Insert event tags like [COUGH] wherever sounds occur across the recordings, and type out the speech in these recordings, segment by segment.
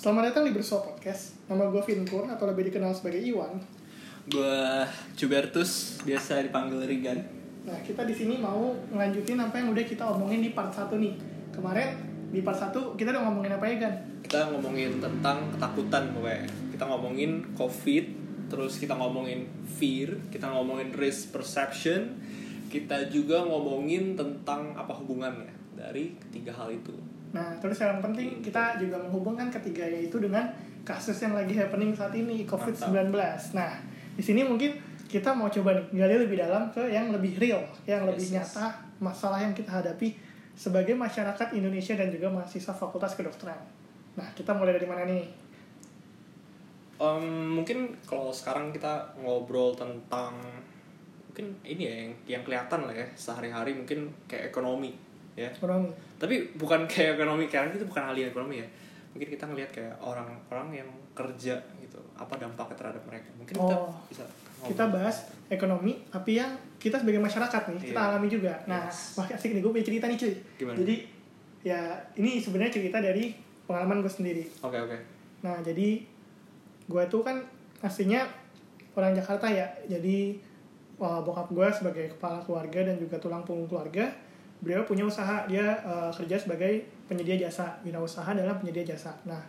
Selamat datang di Bersua Podcast. Nama gue Vinkur atau lebih dikenal sebagai Iwan. Gue Cubertus, biasa dipanggil Rigan. Nah, kita di sini mau ngelanjutin apa yang udah kita omongin di part 1 nih. Kemarin di part 1 kita udah ngomongin apa ya, Gan? Kita ngomongin tentang ketakutan pokoknya. Kita ngomongin COVID, terus kita ngomongin fear, kita ngomongin risk perception, kita juga ngomongin tentang apa hubungannya dari ketiga hal itu. Nah, terus yang penting kita juga menghubungkan ketiganya itu dengan kasus yang lagi happening saat ini, COVID-19. Nah, di sini mungkin kita mau coba nih gali lebih dalam ke yang lebih real, yang lebih Yes, nyata masalah yang kita hadapi sebagai masyarakat Indonesia dan juga mahasiswa Fakultas Kedokteran. Nah, kita mulai dari mana nih? Em, mungkin kalau sekarang kita ngobrol tentang mungkin ini ya yang yang kelihatan lah ya sehari-hari mungkin kayak ekonomi ya Ekonomi. tapi bukan kayak ekonomi karena itu bukan ahli ekonomi ya mungkin kita ngelihat kayak orang-orang yang kerja gitu apa dampaknya terhadap mereka mungkin kita Oh. bisa kita ngomong. bahas ekonomi tapi yang kita sebagai masyarakat nih kita Iya. alami juga nah Yes. wah asik nih gue punya cerita nih cuy Gimana? jadi ya ini sebenarnya cerita dari pengalaman gue sendiri oke oke nah jadi gue tuh kan aslinya orang Jakarta ya jadi wah, bokap gue sebagai kepala keluarga dan juga tulang punggung keluarga beliau punya usaha dia eh, kerja sebagai penyedia jasa wirausaha dalam penyedia jasa nah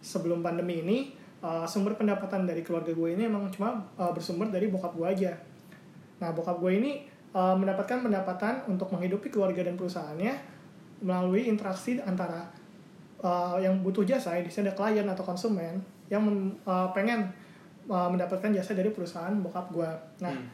sebelum pandemi ini eh, sumber pendapatan dari keluarga gue ini emang cuma eh, bersumber dari bokap gue aja nah bokap gue ini eh, mendapatkan pendapatan untuk menghidupi keluarga dan perusahaannya melalui interaksi antara uh, yang butuh jasa, di sini ada klien atau konsumen yang mem- uh, pengen uh, mendapatkan jasa dari perusahaan bokap gue. Nah, Hmm.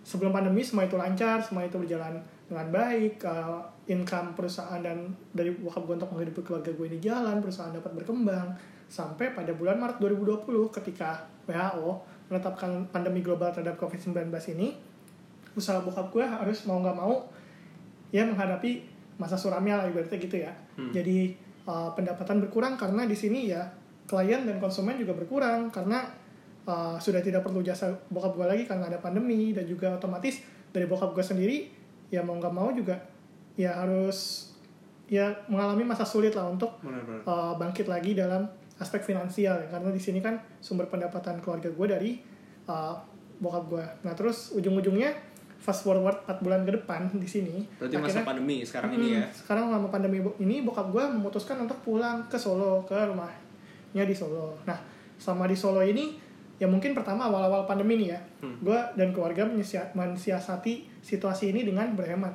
sebelum pandemi semua itu lancar, semua itu berjalan dengan baik, uh, income perusahaan dan dari bokap gue untuk menghidupi keluarga gue ini jalan, perusahaan dapat berkembang sampai pada bulan Maret 2020 ketika WHO menetapkan pandemi global terhadap COVID-19 ini, usaha bokap gue harus mau nggak mau ya menghadapi masa suramnya lah ibaratnya gitu ya. Hmm. Jadi uh, pendapatan berkurang karena di sini ya klien dan konsumen juga berkurang karena uh, sudah tidak perlu jasa bokap gue lagi karena ada pandemi dan juga otomatis dari bokap gue sendiri ya mau nggak mau juga ya harus ya mengalami masa sulit lah untuk uh, bangkit lagi dalam aspek finansial ya. karena di sini kan sumber pendapatan keluarga gue dari uh, bokap gue. Nah terus ujung-ujungnya fast forward 4 bulan ke depan [LAUGHS] di sini. berarti masa akhirnya- pandemi sekarang ini Mm, ya Sekarang selama pandemi ini bokap gue memutuskan untuk pulang ke Solo ke rumahnya di Solo. Nah selama di Solo ini ya mungkin pertama awal-awal pandemi nih ya, Hmm. gue dan keluarga mensia- mensiasati situasi ini dengan berhemat.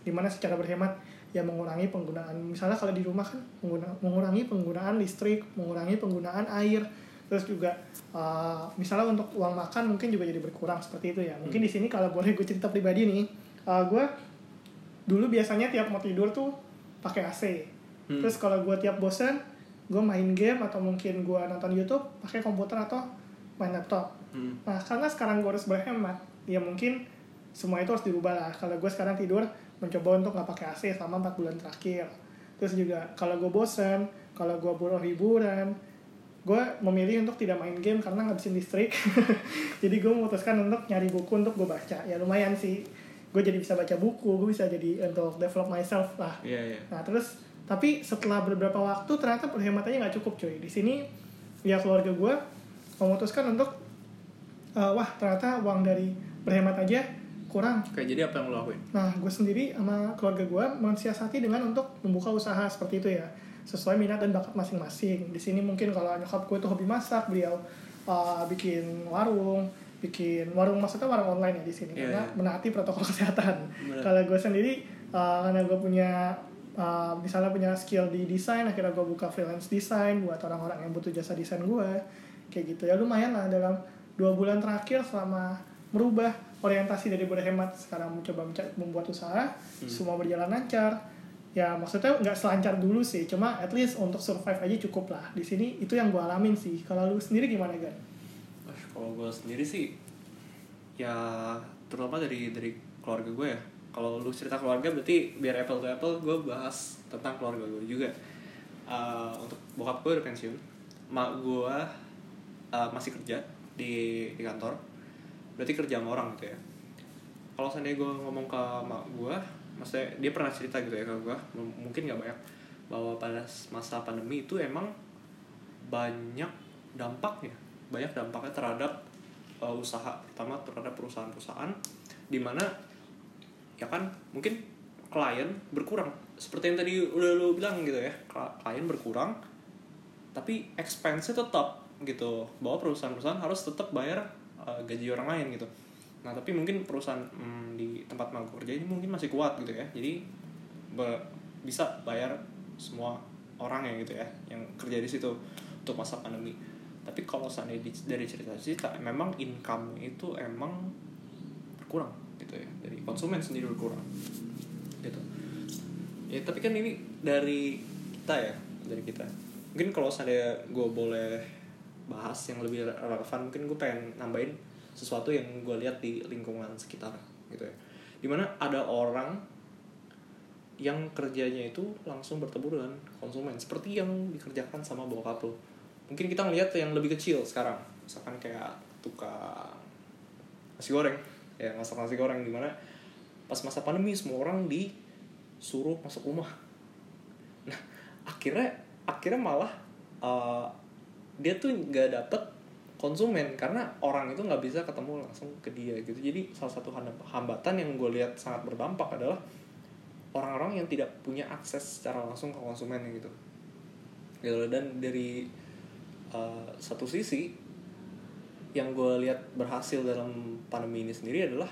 Di mana secara berhemat ya mengurangi penggunaan misalnya kalau di rumah kan mengguna- mengurangi penggunaan listrik, mengurangi penggunaan air, terus juga uh, misalnya untuk uang makan mungkin juga jadi berkurang seperti itu ya. Mungkin di sini kalau boleh gue cerita pribadi nih, uh, gue dulu biasanya tiap mau tidur tuh pakai AC. Hmm. Terus kalau gue tiap bosan, gue main game atau mungkin gue nonton YouTube pakai komputer atau main laptop. Hmm. Nah karena sekarang gue harus berhemat, ya mungkin semua itu harus dirubah lah. Kalau gue sekarang tidur mencoba untuk nggak pakai AC selama 4 bulan terakhir. Terus juga kalau gue bosan, kalau gue butuh hiburan, gue memilih untuk tidak main game karena ngabisin listrik. [LAUGHS] jadi gue memutuskan untuk nyari buku untuk gue baca. Ya lumayan sih. Gue jadi bisa baca buku, gue bisa jadi untuk develop myself lah. iya iya Nah terus tapi setelah beberapa waktu ternyata perhematannya nggak cukup cuy. Di sini ya keluarga gue memutuskan untuk eh, wah ternyata uang dari berhemat aja kurang. oke jadi apa yang lo lakuin Nah gue sendiri sama keluarga gue mensiasati dengan untuk membuka usaha seperti itu ya sesuai minat dan bakat masing-masing. Di sini mungkin kalau nyokap gue tuh hobi masak, beliau eh, bikin warung, bikin warung maksudnya warung online ya di sini Iya, karena iya. menaati protokol [LAUGHS] kesehatan. Kalau gue sendiri uh, karena gue punya uh, misalnya punya skill di desain, akhirnya gue buka freelance desain buat orang-orang yang butuh jasa desain gue, kayak gitu ya lumayan lah dalam dua bulan terakhir selama merubah orientasi dari berhemat sekarang mencoba membuat usaha, semua berjalan lancar. Ya maksudnya nggak selancar dulu sih, cuma at least untuk survive aja cukup lah. Di sini itu yang gue alamin sih. Kalau lu sendiri gimana? Wah, kalau gue sendiri sih ya terutama dari dari keluarga gue ya kalau lu cerita keluarga berarti biar apple to apple gue bahas tentang keluarga gue juga Eh, untuk bokap gue udah pensiun mak gue eh, masih kerja di di kantor berarti kerja sama orang gitu ya. Kalau seandainya gue ngomong ke mak gue maksudnya dia pernah cerita gitu ya ke gue mungkin nggak banyak bahwa pada masa pandemi itu emang banyak dampaknya banyak dampaknya terhadap uh, usaha pertama terhadap perusahaan-perusahaan di mana ya kan mungkin klien berkurang. Seperti yang tadi udah lo bilang gitu ya klien berkurang tapi expense tetap gitu bahwa perusahaan-perusahaan harus tetap bayar uh, gaji orang lain gitu. Nah tapi mungkin perusahaan hmm, di tempat magang kerja ini mungkin masih kuat gitu ya. Jadi be bisa bayar semua orang ya gitu ya yang kerja di situ untuk masa pandemi. Tapi kalau seandainya dari cerita-cerita memang income itu emang berkurang gitu ya. Dari konsumen sendiri berkurang gitu. Ya tapi kan ini dari kita ya dari kita. Mungkin kalau seandainya gue boleh bahas yang lebih relevan mungkin gue pengen nambahin sesuatu yang gue lihat di lingkungan sekitar gitu ya. Di mana ada orang yang kerjanya itu langsung bertemu dengan konsumen seperti yang dikerjakan sama bokap lo mungkin kita ngeliat yang lebih kecil sekarang misalkan kayak tukang nasi goreng ya masak nasi goreng di mana pas masa pandemi semua orang disuruh masuk rumah. Nah akhirnya akhirnya malah uh, dia tuh nggak dapet konsumen karena orang itu nggak bisa ketemu langsung ke dia gitu. Jadi salah satu hambatan yang gue lihat sangat berdampak adalah orang-orang yang tidak punya akses secara langsung ke konsumen gitu. Gitu dan dari uh, satu sisi yang gue lihat berhasil dalam pandemi ini sendiri adalah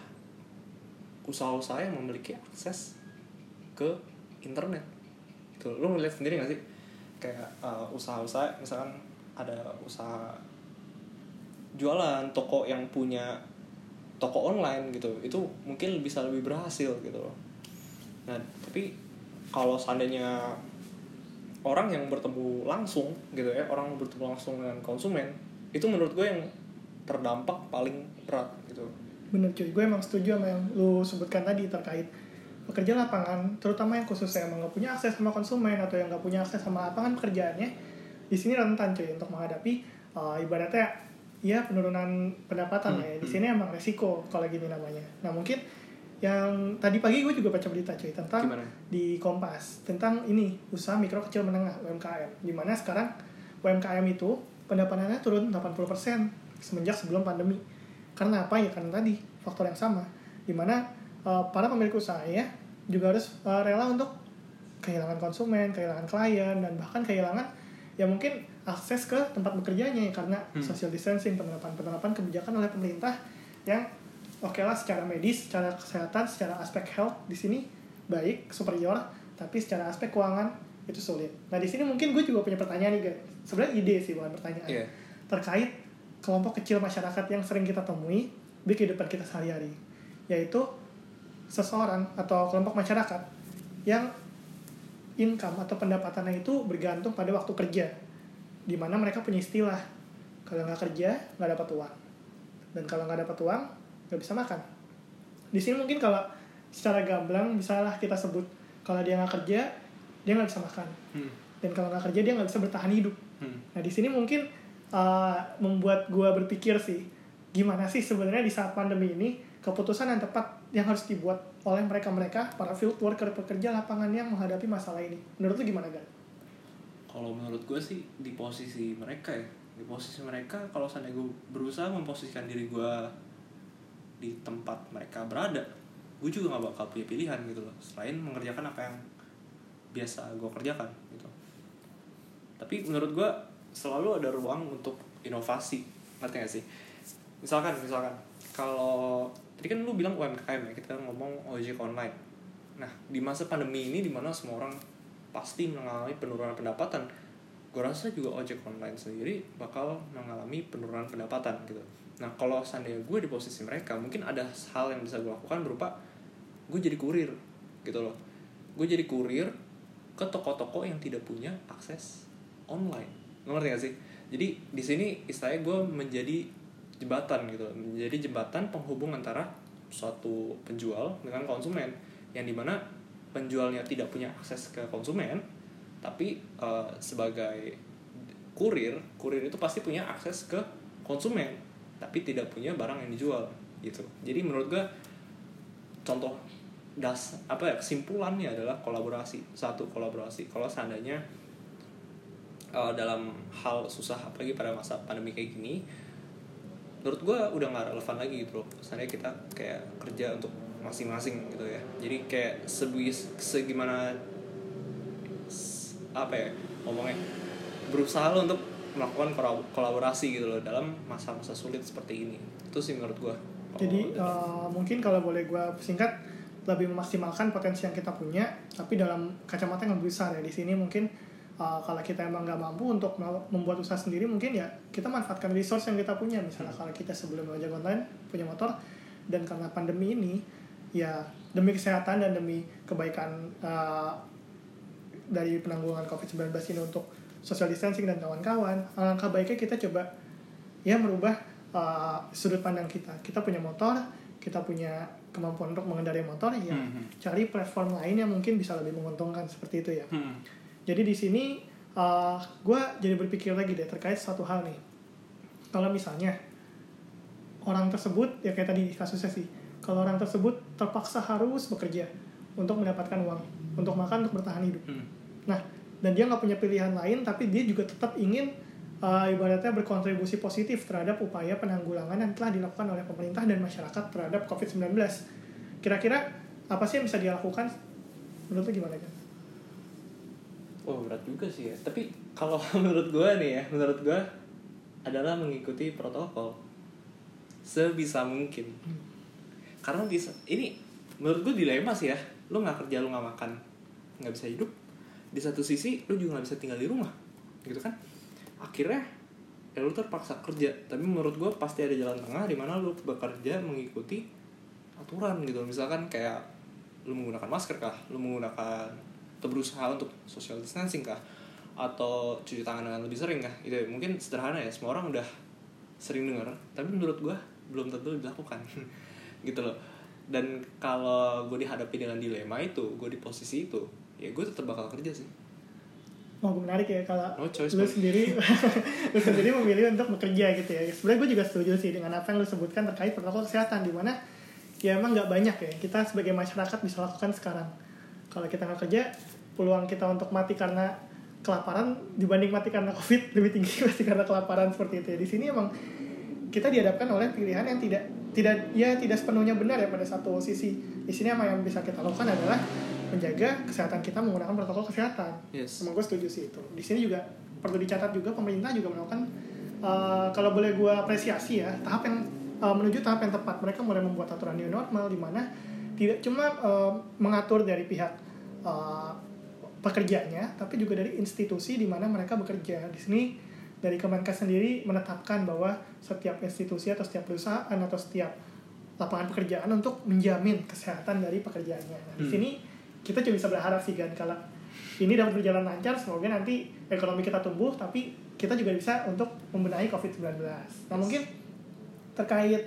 usaha-usaha yang memiliki akses ke internet. Gitu. Lo ngeliat sendiri gak sih? Kayak uh, usaha-usaha misalkan ada usaha jualan toko yang punya toko online gitu. Itu mungkin bisa lebih berhasil gitu loh. Nah tapi kalau seandainya orang yang bertemu langsung gitu ya orang bertemu langsung dengan konsumen itu menurut gue yang terdampak paling berat gitu. Bener cuy gue emang setuju sama yang lu sebutkan tadi terkait pekerja lapangan terutama yang khususnya emang gak punya akses sama konsumen atau yang gak punya akses sama lapangan pekerjaannya di sini rentan cuy untuk menghadapi uh, ibaratnya ya penurunan pendapatan hmm, ya. Di hmm. sini emang resiko kalau gini namanya nah mungkin yang tadi pagi gue juga baca berita cuy tentang Gimana? di Kompas tentang ini usaha mikro kecil menengah UMKM di mana sekarang UMKM itu pendapatannya turun 80% semenjak sebelum pandemi. Karena apa? Ya karena tadi faktor yang sama. Di mana uh, para pemilik usaha ya juga harus uh, rela untuk kehilangan konsumen kehilangan klien dan bahkan kehilangan ya mungkin akses ke tempat bekerjanya karena hmm. social distancing penerapan penerapan kebijakan oleh pemerintah yang oke okay lah secara medis, secara kesehatan, secara aspek health di sini baik, superior, tapi secara aspek keuangan itu sulit. Nah di sini mungkin gue juga punya pertanyaan nih guys. Sebenarnya ide sih bukan pertanyaan. Yeah. Terkait kelompok kecil masyarakat yang sering kita temui di kehidupan kita sehari-hari, yaitu seseorang atau kelompok masyarakat yang income atau pendapatannya itu bergantung pada waktu kerja, di mana mereka punya istilah kalau nggak kerja nggak dapat uang, dan kalau nggak dapat uang nggak bisa makan. Di sini mungkin kalau secara gamblang misalnya kita sebut kalau dia nggak kerja dia nggak bisa makan. Hmm. dan kalau nggak kerja dia nggak bisa bertahan hidup. Hmm. nah di sini mungkin uh, membuat gue berpikir sih gimana sih sebenarnya di saat pandemi ini keputusan yang tepat yang harus dibuat oleh mereka-mereka para field worker pekerja lapangan yang menghadapi masalah ini. Menurut lu gimana kan? Kalau menurut gue sih di posisi mereka ya. Di posisi mereka kalau seandainya gue berusaha memposisikan diri gue di tempat mereka berada gue juga nggak bakal punya pilihan gitu loh. Selain mengerjakan apa yang biasa gue kerjakan gitu. Tapi menurut gue selalu ada ruang untuk inovasi. Ngerti gak sih? Misalkan misalkan. Kalau tadi kan lu bilang UMKM ya kita ngomong ojek online. Nah di masa pandemi ini di mana semua orang pasti mengalami penurunan pendapatan gue rasa juga ojek online sendiri bakal mengalami penurunan pendapatan gitu. Nah kalau seandainya gue di posisi mereka mungkin ada hal yang bisa gue lakukan berupa gue jadi kurir gitu loh. Gue jadi kurir ke toko-toko yang tidak punya akses online. Ngerti gak sih? Jadi di sini istilahnya gue menjadi jembatan gitu. Menjadi jembatan penghubung antara suatu penjual dengan konsumen yang di mana penjualnya tidak punya akses ke konsumen tapi uh, sebagai kurir kurir itu pasti punya akses ke konsumen tapi tidak punya barang yang dijual gitu. Jadi menurut gue contoh das apa ya kesimpulannya adalah kolaborasi satu kolaborasi. Kalau seandainya uh, dalam hal susah apalagi pada masa pandemi kayak gini menurut gue udah nggak relevan lagi gitu loh. Sebenarnya kita kayak kerja untuk masing-masing gitu ya. Jadi kayak sebis segimana apa ya ngomongnya berusaha lo untuk melakukan kolab- kolaborasi gitu loh dalam masa-masa sulit seperti ini. Itu sih menurut gue Jadi eh, mungkin kalau boleh gue singkat lebih memaksimalkan potensi yang kita punya, tapi dalam kacamata yang lebih besar ya. Di sini mungkin eh, kalau kita emang nggak mampu untuk membuat usaha sendiri mungkin ya kita manfaatkan resource yang kita punya misalnya kalau kita sebelum belajar online punya motor dan karena pandemi ini ya demi kesehatan dan demi kebaikan eh, dari penanggulangan COVID-19 ini untuk social distancing dan kawan-kawan alangkah baiknya kita coba ya merubah uh, sudut pandang kita. Kita punya motor, kita punya kemampuan untuk mengendarai motor, ya Hmm. cari platform lain yang mungkin bisa lebih menguntungkan seperti itu ya. Hmm. Jadi di sini uh, gue jadi berpikir lagi deh terkait satu hal nih. Kalau misalnya orang tersebut ya kayak tadi di kasusnya sih, kalau orang tersebut terpaksa harus bekerja untuk mendapatkan uang, untuk makan, untuk bertahan hidup. Hmm. Nah, dan dia nggak punya pilihan lain, tapi dia juga tetap ingin uh, ibaratnya berkontribusi positif terhadap upaya penanggulangan yang telah dilakukan oleh pemerintah dan masyarakat terhadap COVID-19. Kira-kira apa sih yang bisa dia lakukan? Menurut lu gimana kan? Oh berat juga sih ya. Tapi kalau [LAUGHS] menurut gue nih ya, menurut gue adalah mengikuti protokol sebisa mungkin. Karena di ini menurut gue dilema sih ya. Lu nggak kerja, lu nggak makan, nggak bisa hidup. Di satu sisi lu juga nggak bisa tinggal di rumah, gitu kan? Akhirnya ya lu terpaksa kerja. Tapi menurut gue pasti ada jalan tengah di mana lu bekerja mengikuti aturan gitu. Misalkan kayak lu menggunakan masker kah, lu menggunakan atau berusaha untuk social distancing kah? Atau cuci tangan dengan lebih sering kah? Itu mungkin sederhana ya semua orang udah sering dengar tapi menurut gua belum tentu dilakukan. [LAUGHS] Gitu loh. Dan kalau gue dihadapi dengan dilema itu gue di posisi itu ya gue tetap bakal kerja sih. Oh, menarik ya kalau No choice, lu sendiri [LAUGHS] [LAUGHS] lu sendiri memilih untuk bekerja gitu ya. Sebenarnya gue juga setuju sih dengan apa yang lu sebutkan terkait protokol kesehatan di mana ya emang nggak banyak ya kita sebagai masyarakat bisa lakukan sekarang. Kalau kita nggak kerja, peluang kita untuk mati karena kelaparan dibanding mati karena covid [LAUGHS] lebih tinggi mati karena kelaparan seperti itu ya. Di sini emang kita dihadapkan oleh pilihan yang tidak tidak ya tidak sepenuhnya benar ya pada satu sisi. Di sini apa yang bisa kita lakukan adalah menjaga kesehatan kita menggunakan protokol kesehatan. yes Emang gue setuju sih itu. Di sini juga perlu dicatat juga pemerintah juga melakukan uh, kalau boleh gue apresiasi ya tahap yang uh, menuju tahap yang tepat. Mereka mulai membuat aturan new normal di mana tidak cuma uh, mengatur dari pihak uh, pekerjanya, tapi juga dari institusi di mana mereka bekerja. Di sini dari Kemenkes sendiri menetapkan bahwa setiap institusi atau setiap perusahaan atau setiap lapangan pekerjaan untuk menjamin kesehatan dari pekerjaannya. Nah, di Hmm. sini kita cuma bisa berharap sih kan kalau ini dapat berjalan lancar, semoga nanti ekonomi kita tumbuh, tapi kita juga bisa untuk membenahi COVID-19. Nah mungkin terkait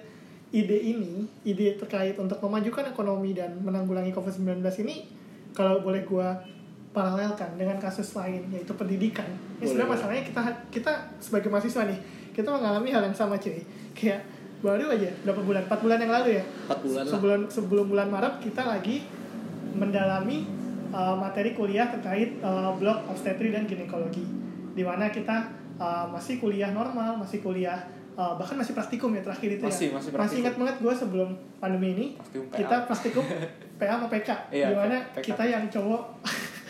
ide ini, ide terkait untuk memajukan ekonomi dan menanggulangi COVID-19 ini, kalau boleh gua paralelkan dengan kasus lain yaitu pendidikan. Ini Boleh, sebenarnya masalahnya kita kita sebagai mahasiswa nih, kita mengalami hal yang sama cuy. Kayak baru aja berapa bulan, 4 bulan yang lalu ya. 4 bulan lah sebelum sebelum bulan Maret kita lagi mendalami uh, materi kuliah terkait uh, blok obstetri dan ginekologi di mana kita uh, masih kuliah normal masih kuliah uh, bahkan masih praktikum ya terakhir itu Masih- ya masih praktikum. ingat banget gue sebelum pandemi ini Praktikum PA. kita praktikum PA sama PK Iya, di mana PK. kita yang cowok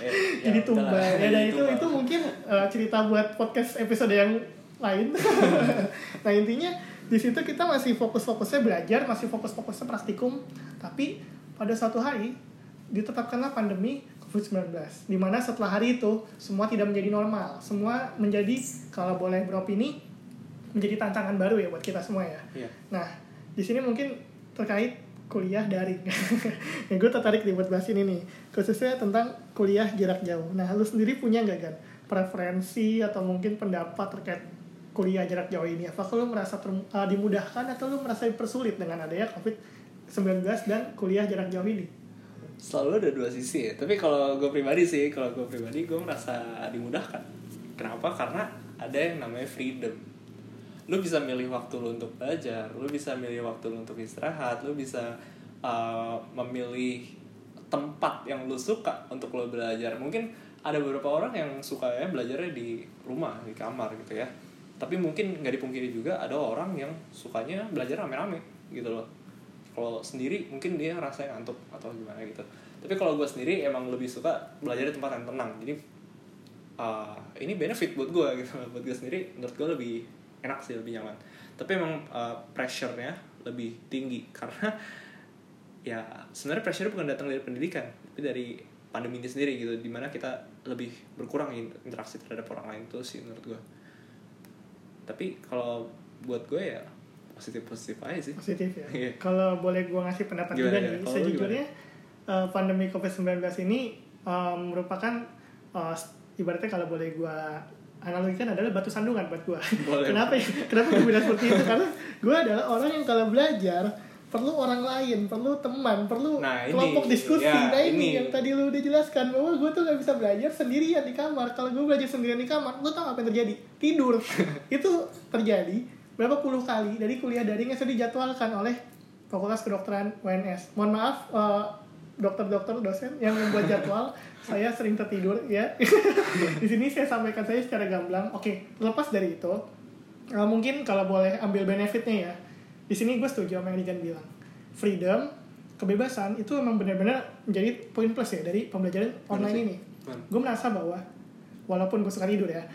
[LAUGHS] jadi ya tumbal. Udahlah, ya dan jadi itu tumbal. itu mungkin uh, cerita buat podcast episode yang lain. [LAUGHS] Nah intinya di situ kita masih fokus-fokusnya belajar masih fokus-fokusnya praktikum. Tapi pada suatu hari ditetapkanlah pandemi COVID-19 di mana setelah hari itu semua tidak menjadi normal. Semua menjadi kalau boleh beropini menjadi tantangan baru ya buat kita semua ya. Iya. Nah, di sini mungkin terkait kuliah daring. ya, [LAUGHS] gue tertarik nih buat bahas ini nih, khususnya tentang kuliah jarak jauh. Nah, lu sendiri punya nggak kan preferensi atau mungkin pendapat terkait kuliah jarak jauh ini? Apakah lu merasa ter- uh, dimudahkan atau lu merasa dipersulit dengan adanya COVID-19 dan kuliah jarak jauh ini? selalu ada dua sisi ya tapi kalau gue pribadi sih kalau gue pribadi gue merasa dimudahkan kenapa karena ada yang namanya freedom lu bisa milih waktu lu untuk belajar lu bisa milih waktu lu untuk istirahat lu bisa uh, memilih tempat yang lu suka untuk lu belajar. Mungkin ada beberapa orang yang suka ya belajarnya di rumah di kamar gitu ya. Tapi mungkin nggak dipungkiri juga ada orang yang sukanya belajar rame-rame gitu loh. Kalau sendiri mungkin dia rasanya ngantuk atau gimana gitu. Tapi kalau gue sendiri emang lebih suka belajar di tempat yang tenang. Jadi uh, ini benefit buat gue gitu. [LAUGHS] Buat gue sendiri menurut gue lebih enak sih lebih nyaman tapi emang uh, pressure-nya lebih tinggi [LAUGHS] karena ya sebenarnya pressure bukan datang dari pendidikan tapi dari pandemi ini sendiri gitu di mana kita lebih berkurang in- interaksi terhadap orang lain tuh sih menurut gue tapi kalau buat gue ya positif positif aja sih positif ya. [LAUGHS] Iya. Kalau boleh gue ngasih pendapat Gimana, juga gimana? nih, sejujurnya uh, pandemi COVID-19 ini um, merupakan uh, ibaratnya kalau boleh gue analogikan adalah batu sandungan buat gue. [LAUGHS] Kenapa ya? Kenapa gue bilang seperti itu? Karena gue adalah orang yang kalau belajar perlu orang lain, perlu teman, perlu Nah, ini. kelompok diskusi. Ya, nah ini, ini. yang tadi lu udah jelaskan bahwa gue tuh gak bisa belajar sendirian di kamar. Kalau gue belajar sendirian di kamar, lu tau apa yang terjadi? Tidur. [LAUGHS] itu terjadi berapa puluh kali dari kuliah daring yang sudah dijadwalkan oleh Fakultas Kedokteran UNS. Mohon maaf eh, dokter-dokter dosen yang membuat jadwal [LAUGHS] saya sering tertidur ya. [LAUGHS] di sini saya sampaikan saya secara gamblang. Oke, lepas dari itu eh, mungkin kalau boleh ambil benefitnya ya. Di sini gue setuju sama yang Rigan bilang. Freedom, kebebasan itu memang benar-benar menjadi poin plus ya dari pembelajaran online ini. Gue merasa bahwa walaupun gue suka tidur ya,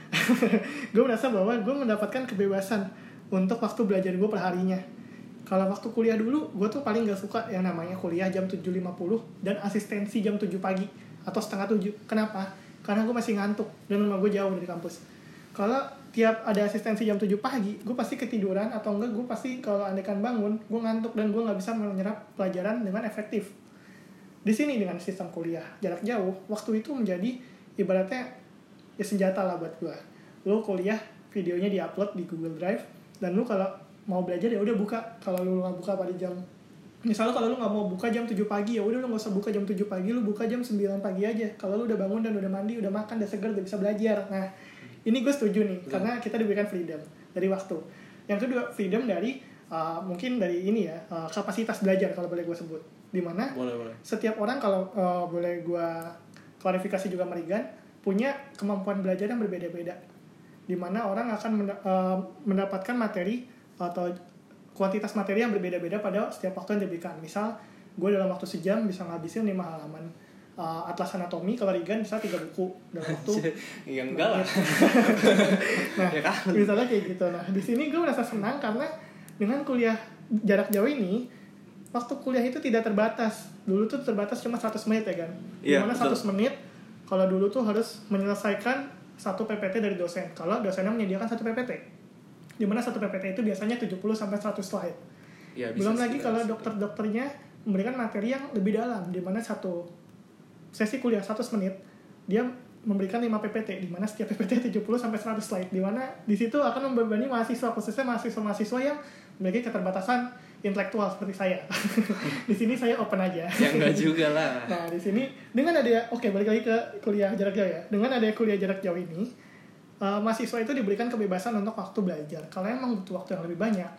[LAUGHS] gue merasa bahwa gue mendapatkan kebebasan untuk waktu belajar gue perharinya. Kalau waktu kuliah dulu, gue tuh paling gak suka yang namanya kuliah jam 7.50 dan asistensi jam 7 pagi atau setengah 7. Kenapa? Karena gue masih ngantuk dan rumah gue jauh dari kampus. Kalau tiap ada asistensi jam 7 pagi, gue pasti ketiduran atau enggak gue pasti kalau andekan bangun, gue ngantuk dan gue nggak bisa menyerap pelajaran dengan efektif. Di sini dengan sistem kuliah jarak jauh, waktu itu menjadi ibaratnya ya senjata lah buat gue. Lo kuliah videonya diupload di Google Drive dan lu kalau mau belajar ya udah buka. Kalau lu nggak buka pada jam Misalnya kalau lu nggak mau buka jam 7 pagi ya udah lu nggak usah buka jam 7 pagi, lu buka jam 9 pagi aja. Kalau lu udah bangun dan udah mandi, udah makan, udah seger, udah bisa belajar. Nah, ini gue setuju nih karena kita diberikan freedom dari waktu. Yang kedua, freedom dari uh, mungkin dari ini ya, uh, kapasitas belajar kalau boleh gue sebut. Di mana boleh boleh setiap orang kalau uh, boleh gue klarifikasi juga Merigan punya kemampuan belajar yang berbeda-beda di mana orang akan uh, mendapatkan materi atau kuantitas materi yang berbeda-beda pada setiap waktu yang diberikan. Misal gue dalam waktu sejam bisa ngabisin 5 halaman. Uh, atlas anatomi kalau Rigan bisa tiga buku dalam waktu ya enggak lah. Nah [LAUGHS] Ya kan? misalnya kayak gitu. Nah di sini gue merasa senang karena dengan kuliah jarak jauh ini waktu kuliah itu tidak terbatas. Dulu tuh terbatas cuma 100 menit ya kan? Iya, di mana betul. 100 menit kalau dulu tuh harus menyelesaikan satu PPT dari dosen. Kalau dosennya menyediakan satu PPT di mana satu PPT itu biasanya 70 sampai 100 slide ya, bisa belum lagi kalau dokter-dokternya memberikan materi yang lebih dalam di mana satu sesi kuliah 100 menit dia memberikan 5 PPT di mana setiap PPT 70 sampai 100 slide di mana di situ akan membebani mahasiswa khususnya mahasiswa-mahasiswa yang memiliki keterbatasan intelektual seperti saya. [LAUGHS] di sini saya open aja. ya enggak juga lah Nah, di sini dengan ada oke balik lagi ke kuliah jarak jauh ya. Dengan ada kuliah jarak jauh ini, eh, mahasiswa itu diberikan kebebasan untuk waktu belajar. Kalau emang butuh waktu yang lebih banyak,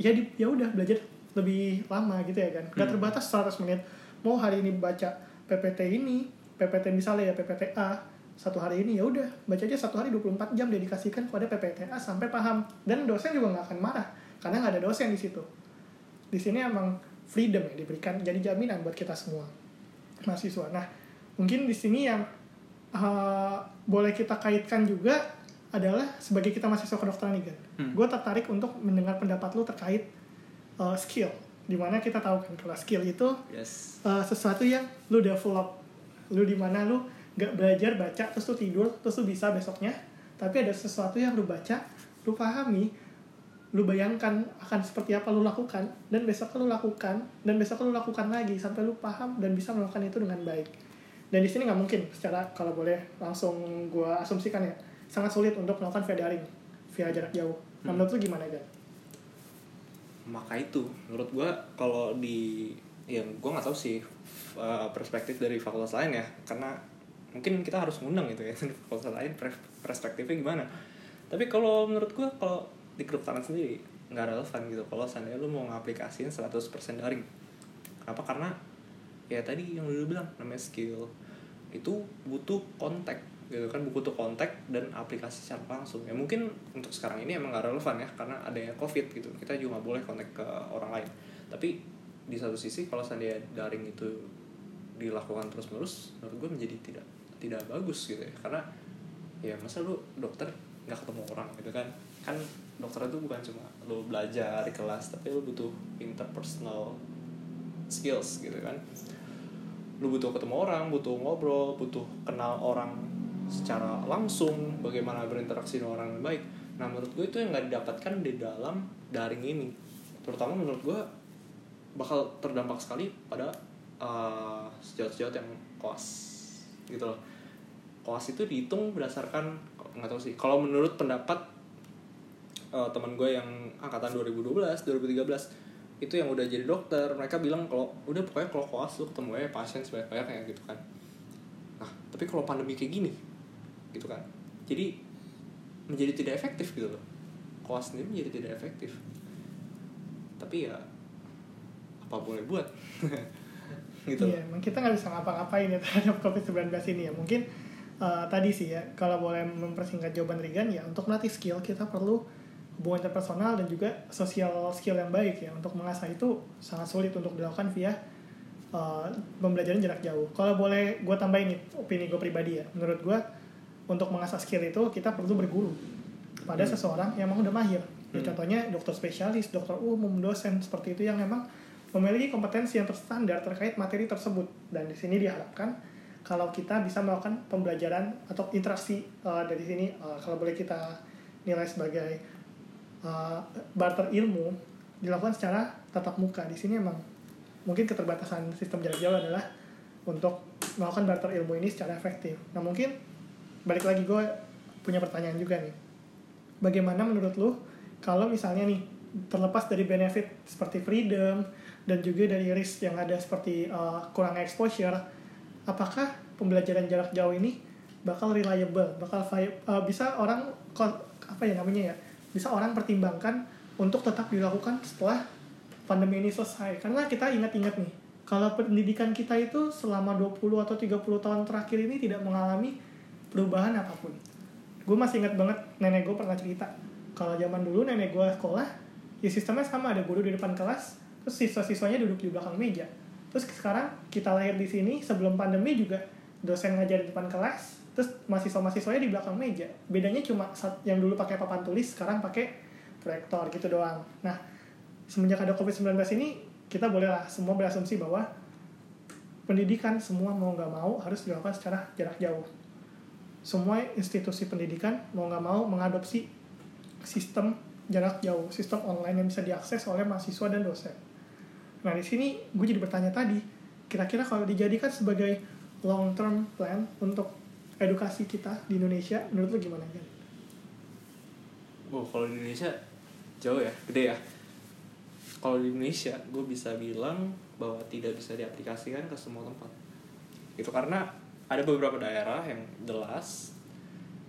ya di, ya udah belajar lebih lama gitu ya kan. Gak Hmm. terbatas 100 menit. Mau hari ini baca PPT ini, PPT misalnya ya PPT A, satu hari ini ya udah baca aja satu hari 24 jam dedikasikan kepada PPT A sampai paham dan dosen juga nggak akan marah karena nggak ada dosen di situ di sini emang freedom ya diberikan jadi jaminan buat kita semua mahasiswa. Nah, mungkin di sini yang uh, boleh kita kaitkan juga adalah sebagai kita mahasiswa kedokteran nih, Gan. Hmm. Gue tertarik untuk mendengar pendapat lu terkait uh, skill. Di mana kita tahu kan kalau skill itu yes uh, sesuatu yang lu develop. Lu di mana lu gak belajar baca terus lu tidur terus lu bisa besoknya. Tapi ada sesuatu yang lu baca, lu pahami, lu bayangkan akan seperti apa lu lakukan dan besok lu lakukan dan besok lu lakukan lagi sampai lu paham dan bisa melakukan itu dengan baik dan di sini nggak mungkin secara kalau boleh langsung gua asumsikan ya sangat sulit untuk melakukan via daring via jarak jauh. Nah, menurut lu gimana kan maka itu menurut gua kalau di yang gua nggak tahu sih uh, perspektif dari fakultas lain ya. Karena mungkin kita harus ngundang gitu ya [LAUGHS] dari fakultas lain perspektifnya gimana. Tapi kalau menurut gua kalau di kedokteran sendiri nggak relevan gitu. Kalau seandainya lu mau ngaplikasiin 100% daring. Kenapa? Karena ya tadi yang lu bilang namanya skill. Itu butuh kontak gitu kan buku to contact dan aplikasi secara langsung. Ya mungkin untuk sekarang ini emang gak relevan ya karena adanya covid gitu. Kita juga nggak boleh kontak ke orang lain. Tapi di satu sisi kalau seandainya daring itu dilakukan terus menerus menurut gue menjadi tidak tidak bagus gitu ya. Karena ya masa lu dokter nggak ketemu orang gitu kan? Kan dokter itu bukan cuma lu belajar di kelas tapi lu butuh interpersonal skills gitu kan? Lu butuh ketemu orang butuh ngobrol butuh kenal orang secara langsung bagaimana berinteraksi dengan orang yang baik. Nah menurut gue itu yang nggak didapatkan di dalam daring ini. Terutama menurut gue bakal terdampak sekali pada uh, sejauh-sejauh yang koas gitu loh. Koas itu dihitung berdasarkan nggak tahu sih. Kalau menurut pendapat uh, teman gue yang angkatan 2012 2013 itu yang udah jadi dokter mereka bilang kalau udah pokoknya kalau koas lu ketemu ya pasien sebanyak banyaknya gitu kan. Nah tapi kalau pandemi kayak gini gitu kan jadi menjadi tidak efektif gitu loh koas sendiri menjadi tidak efektif tapi ya apa boleh buat [LAUGHS] gitu Iya, emang kita nggak bisa ngapa-ngapain ya terhadap COVID-19 ini ya. Mungkin uh, tadi sih ya, kalau boleh mempersingkat jawaban Regan ya, untuk melatih skill kita perlu hubungan interpersonal dan juga sosial skill yang baik ya. Untuk mengasah itu sangat sulit untuk dilakukan via uh, pembelajaran jarak jauh. Kalau boleh gue tambahin nih, opini gue pribadi ya. Menurut gue, untuk mengasah skill itu kita perlu berguru pada Hmm. seseorang yang memang udah mahir. Ya, Hmm. Contohnya dokter spesialis, dokter umum, dosen seperti itu yang memang memiliki kompetensi yang terstandar terkait materi tersebut. Dan di sini diharapkan kalau kita bisa melakukan pembelajaran atau interaksi uh, dari sini, uh, kalau boleh kita nilai sebagai uh, barter ilmu dilakukan secara tatap muka. Di sini emang mungkin keterbatasan sistem jarak jauh adalah untuk melakukan barter ilmu ini secara efektif. Nah mungkin balik lagi gue punya pertanyaan juga nih. Bagaimana menurut lu kalau misalnya nih terlepas dari benefit seperti freedom dan juga dari risk yang ada seperti uh, kurang exposure, apakah pembelajaran jarak jauh ini bakal reliable, bakal uh, bisa orang apa ya namanya ya, bisa orang pertimbangkan untuk tetap dilakukan setelah pandemi ini selesai. Karena kita ingat-ingat nih, kalau pendidikan kita itu selama 20 atau 30 tahun terakhir ini tidak mengalami perubahan apa pun. Gue masih ingat banget nenek gue pernah cerita, kalau zaman dulu nenek gue sekolah, ya sistemnya sama, ada guru di depan kelas, terus siswa-siswanya duduk di belakang meja. Terus sekarang kita lahir di sini sebelum pandemi juga dosen ngajar di depan kelas, terus mahasiswa-mahasiswanya di belakang meja. Bedanya cuma yang dulu pakai papan tulis, sekarang pakai proyektor gitu doang. Nah, semenjak ada COVID-19 ini, kita bolehlah semua berasumsi bahwa pendidikan semua mau nggak mau harus dilakukan secara jarak jauh. Semua institusi pendidikan mau nggak mau mengadopsi sistem jarak jauh, sistem online yang bisa diakses oleh mahasiswa dan dosen. Nah di sini gue jadi bertanya tadi, kira-kira kalau dijadikan sebagai long term plan untuk edukasi kita di Indonesia, menurut lu gimana kan? Wow, kalau di Indonesia jauh ya, gede ya. Kalau di Indonesia, gue bisa bilang bahwa tidak bisa diaplikasikan ke semua tempat. Itu karena ada beberapa daerah yang jelas.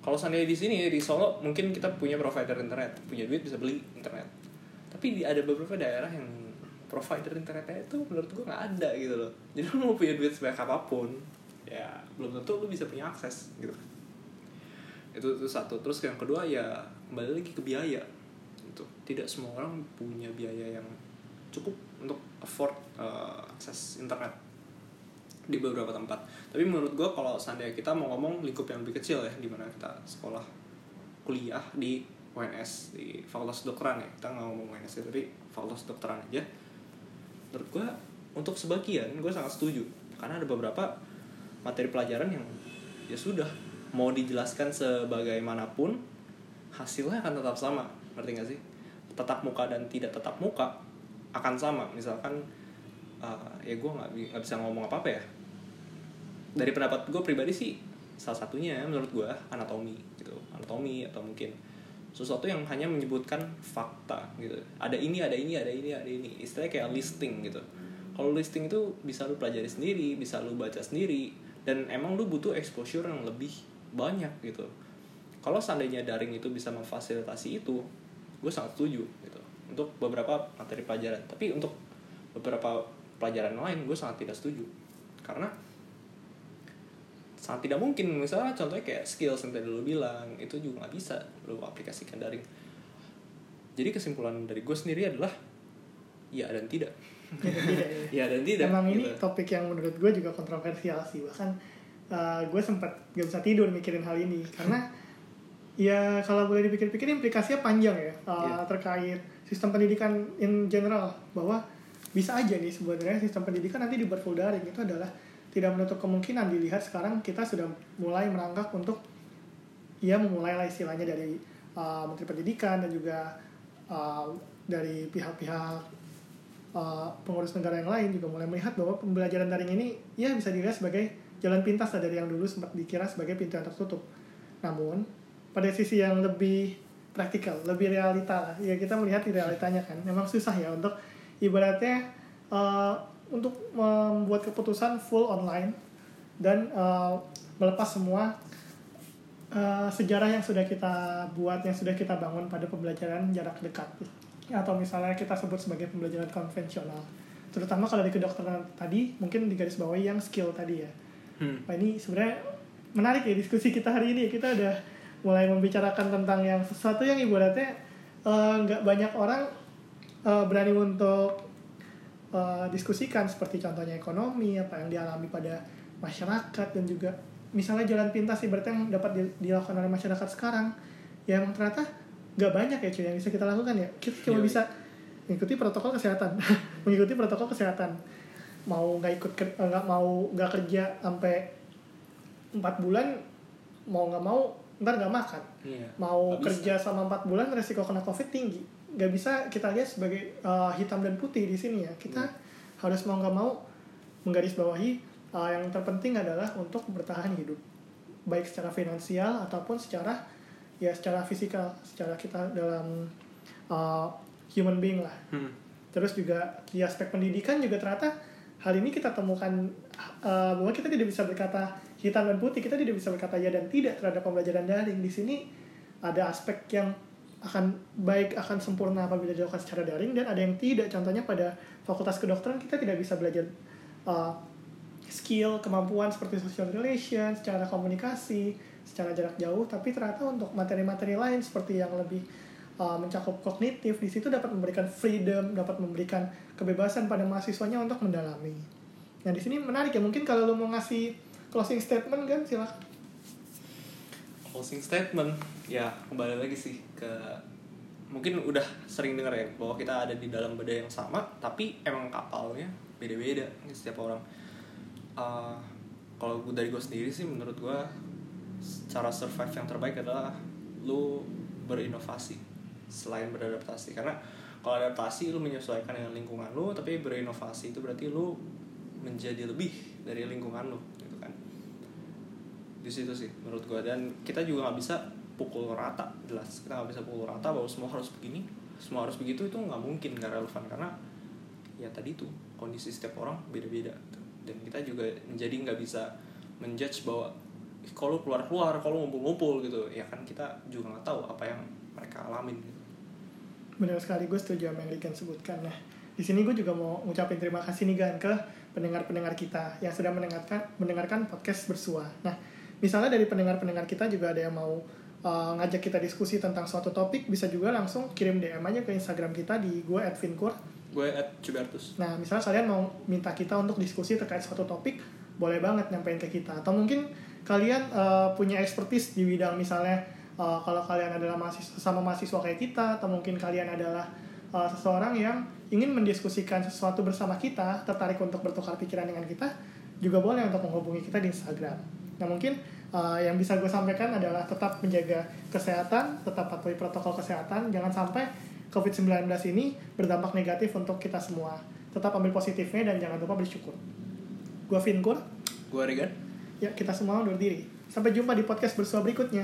Kalau seandainya di sini di Solo mungkin kita punya provider internet, punya duit bisa beli internet. Tapi di- ada beberapa daerah yang provider internetnya itu menurut gue nggak ada gitu loh. Jadi lu mau punya duit sebanyak apa pun, ya belum tentu lu bisa punya akses gitu itu itu satu terus yang kedua ya kembali lagi ke biaya gitu tidak semua orang punya biaya yang cukup untuk afford uh, akses internet di beberapa tempat. Tapi menurut gue kalau seandainya kita mau ngomong lingkup yang lebih kecil ya di mana kita sekolah kuliah di UNS di Fakultas Kedokteran ya. Kita nggak ngomong UNS ya, tapi Fakultas Kedokteran aja. Menurut gue untuk sebagian gue sangat setuju. Karena ada beberapa materi pelajaran yang ya sudah mau dijelaskan sebagaimanapun hasilnya akan tetap sama. Ngerti gak sih? Tetap muka dan tidak tetap muka akan sama. Misalkan uh, ya gue nggak bisa ngomong apa apa ya dari pendapat gue pribadi sih salah satunya menurut gue anatomi gitu. Anatomi atau mungkin sesuatu yang hanya menyebutkan fakta gitu. Ada ini ada ini ada ini ada ini. Istilahnya kayak listing gitu. Kalau listing itu bisa lu pelajari sendiri bisa lu baca sendiri dan emang lu butuh exposure yang lebih banyak gitu. Kalau seandainya daring itu bisa memfasilitasi itu gue sangat setuju gitu. Untuk beberapa materi pelajaran. Tapi untuk beberapa pelajaran lain gue sangat tidak setuju. Karena sangat tidak mungkin misalnya contohnya kayak skills yang tadi lu bilang itu juga nggak bisa lu aplikasikan daring jadi kesimpulan dari gue sendiri adalah ya dan tidak Ya, tidak, [LAUGHS] ya. dan tidak Emang gitu. ini topik yang menurut gue juga kontroversial sih bahkan uh, gue sempat gak bisa tidur mikirin hal ini karena ya kalau boleh dipikir-pikir implikasinya panjang ya uh, Iya. terkait sistem pendidikan in general bahwa bisa aja nih sebenarnya sistem pendidikan nanti dibuat full daring itu adalah tidak menutup kemungkinan dilihat sekarang kita sudah mulai merangkak untuk ia memulai lah istilahnya dari uh, Menteri Pendidikan dan juga uh, dari pihak-pihak uh, pengurus negara yang lain juga mulai melihat bahwa pembelajaran daring ini ya bisa dilihat sebagai jalan pintas lah dari yang dulu sempat dikira sebagai pintu yang tertutup. Namun pada sisi yang lebih praktikal, lebih realita lah, ya kita melihat di realitanya kan, memang susah ya untuk ibaratnya uh, untuk membuat keputusan full online dan uh, melepas semua uh, sejarah yang sudah kita buat, yang sudah kita bangun pada pembelajaran jarak dekat. Atau misalnya kita sebut sebagai pembelajaran konvensional. Terutama kalau di kedokteran tadi mungkin di garis bawahi yang skill tadi ya. Hmm. Nah ini sebenarnya menarik ya diskusi kita hari ini. Kita udah mulai membicarakan tentang yang sesuatu yang ibaratnya eh, nggak banyak orang eh, berani untuk eh, diskusikan seperti contohnya ekonomi apa yang dialami pada masyarakat dan juga misalnya jalan pintas ibaratnya yang dapat di- dilakukan oleh masyarakat sekarang yang ternyata nggak banyak ya cuy yang bisa kita lakukan ya. Kita cuma Yoi. bisa mengikuti protokol kesehatan. [LAUGHS] Mengikuti protokol kesehatan. Mau nggak ikut eh, nggak mau nggak kerja sampai empat bulan mau nggak mau ntar nggak makan Iya. mau bisa. kerja sama empat bulan resiko kena covid tinggi nggak bisa kita lihat sebagai uh, hitam dan putih di sini ya kita harus mau nggak mau menggarisbawahi uh, yang terpenting adalah untuk bertahan hidup baik secara finansial ataupun secara ya secara fisikal secara kita dalam uh, human being lah Hmm. terus juga di aspek pendidikan juga ternyata hal ini kita temukan uh, bahwa kita tidak bisa berkata hitam dan putih kita tidak bisa berkata ya dan tidak terhadap pembelajaran daring. Di sini ada aspek yang akan baik akan sempurna apabila dilakukan secara daring dan ada yang tidak. Contohnya pada fakultas kedokteran kita tidak bisa belajar uh, skill kemampuan seperti social relation secara komunikasi secara jarak jauh tapi ternyata untuk materi-materi lain seperti yang lebih uh, mencakup kognitif di situ dapat memberikan freedom dapat memberikan kebebasan pada mahasiswanya untuk mendalami. Nah di sini menarik ya mungkin kalau lo mau ngasih closing statement kan silakan. Closing statement. Ya kembali lagi sih ke mungkin udah sering dengar ya bahwa kita ada di dalam badai yang sama tapi emang kapalnya beda-beda setiap orang. Uh, kalau gua- dari gue sendiri sih menurut gue cara survive yang terbaik adalah lu berinovasi selain beradaptasi. Karena kalau adaptasi lu menyesuaikan dengan lingkungan lu tapi berinovasi itu berarti lu menjadi lebih dari lingkungan lu di situ sih menurut gue dan kita juga nggak bisa pukul rata jelas. Kita nggak bisa pukul rata bahwa semua harus begini. Semua harus begitu itu nggak mungkin nggak relevan. Karena ya tadi tuh kondisi setiap orang beda-beda gitu. dan kita juga menjadi nggak bisa menjudge bahwa "Ih, kalau keluar keluar kalau ngumpul-ngumpul gitu. Ya kan kita juga nggak tahu apa yang mereka alamin gitu. benar sekali gue setuju sama yang sebutkan nah di sini gue juga mau ngucapin terima kasih nih Gan ke pendengar-pendengar kita yang sudah mendengarkan mendengarkan podcast bersua. Nah misalnya dari pendengar-pendengar kita juga ada yang mau uh, ngajak kita diskusi tentang suatu topik bisa juga langsung kirim DM aja ke Instagram kita di gue @vinkur gue at Cubertus Nah, misalnya kalian mau minta kita untuk diskusi terkait suatu topik, boleh banget nyampein ke kita. Atau mungkin kalian uh, punya expertise di bidang misalnya uh, kalau kalian adalah mahasiswa sama mahasiswa kayak kita, atau mungkin kalian adalah uh, seseorang yang ingin mendiskusikan sesuatu bersama kita, tertarik untuk bertukar pikiran dengan kita, juga boleh untuk menghubungi kita di Instagram. Nah, mungkin uh, yang bisa gue sampaikan adalah tetap menjaga kesehatan, tetap patuhi protokol kesehatan, jangan sampai COVID-19 ini berdampak negatif untuk kita semua. Tetap ambil positifnya dan jangan lupa bersyukur. Gue Vinkur, gue Regan ya kita semua undur diri. Sampai jumpa di podcast bersua berikutnya.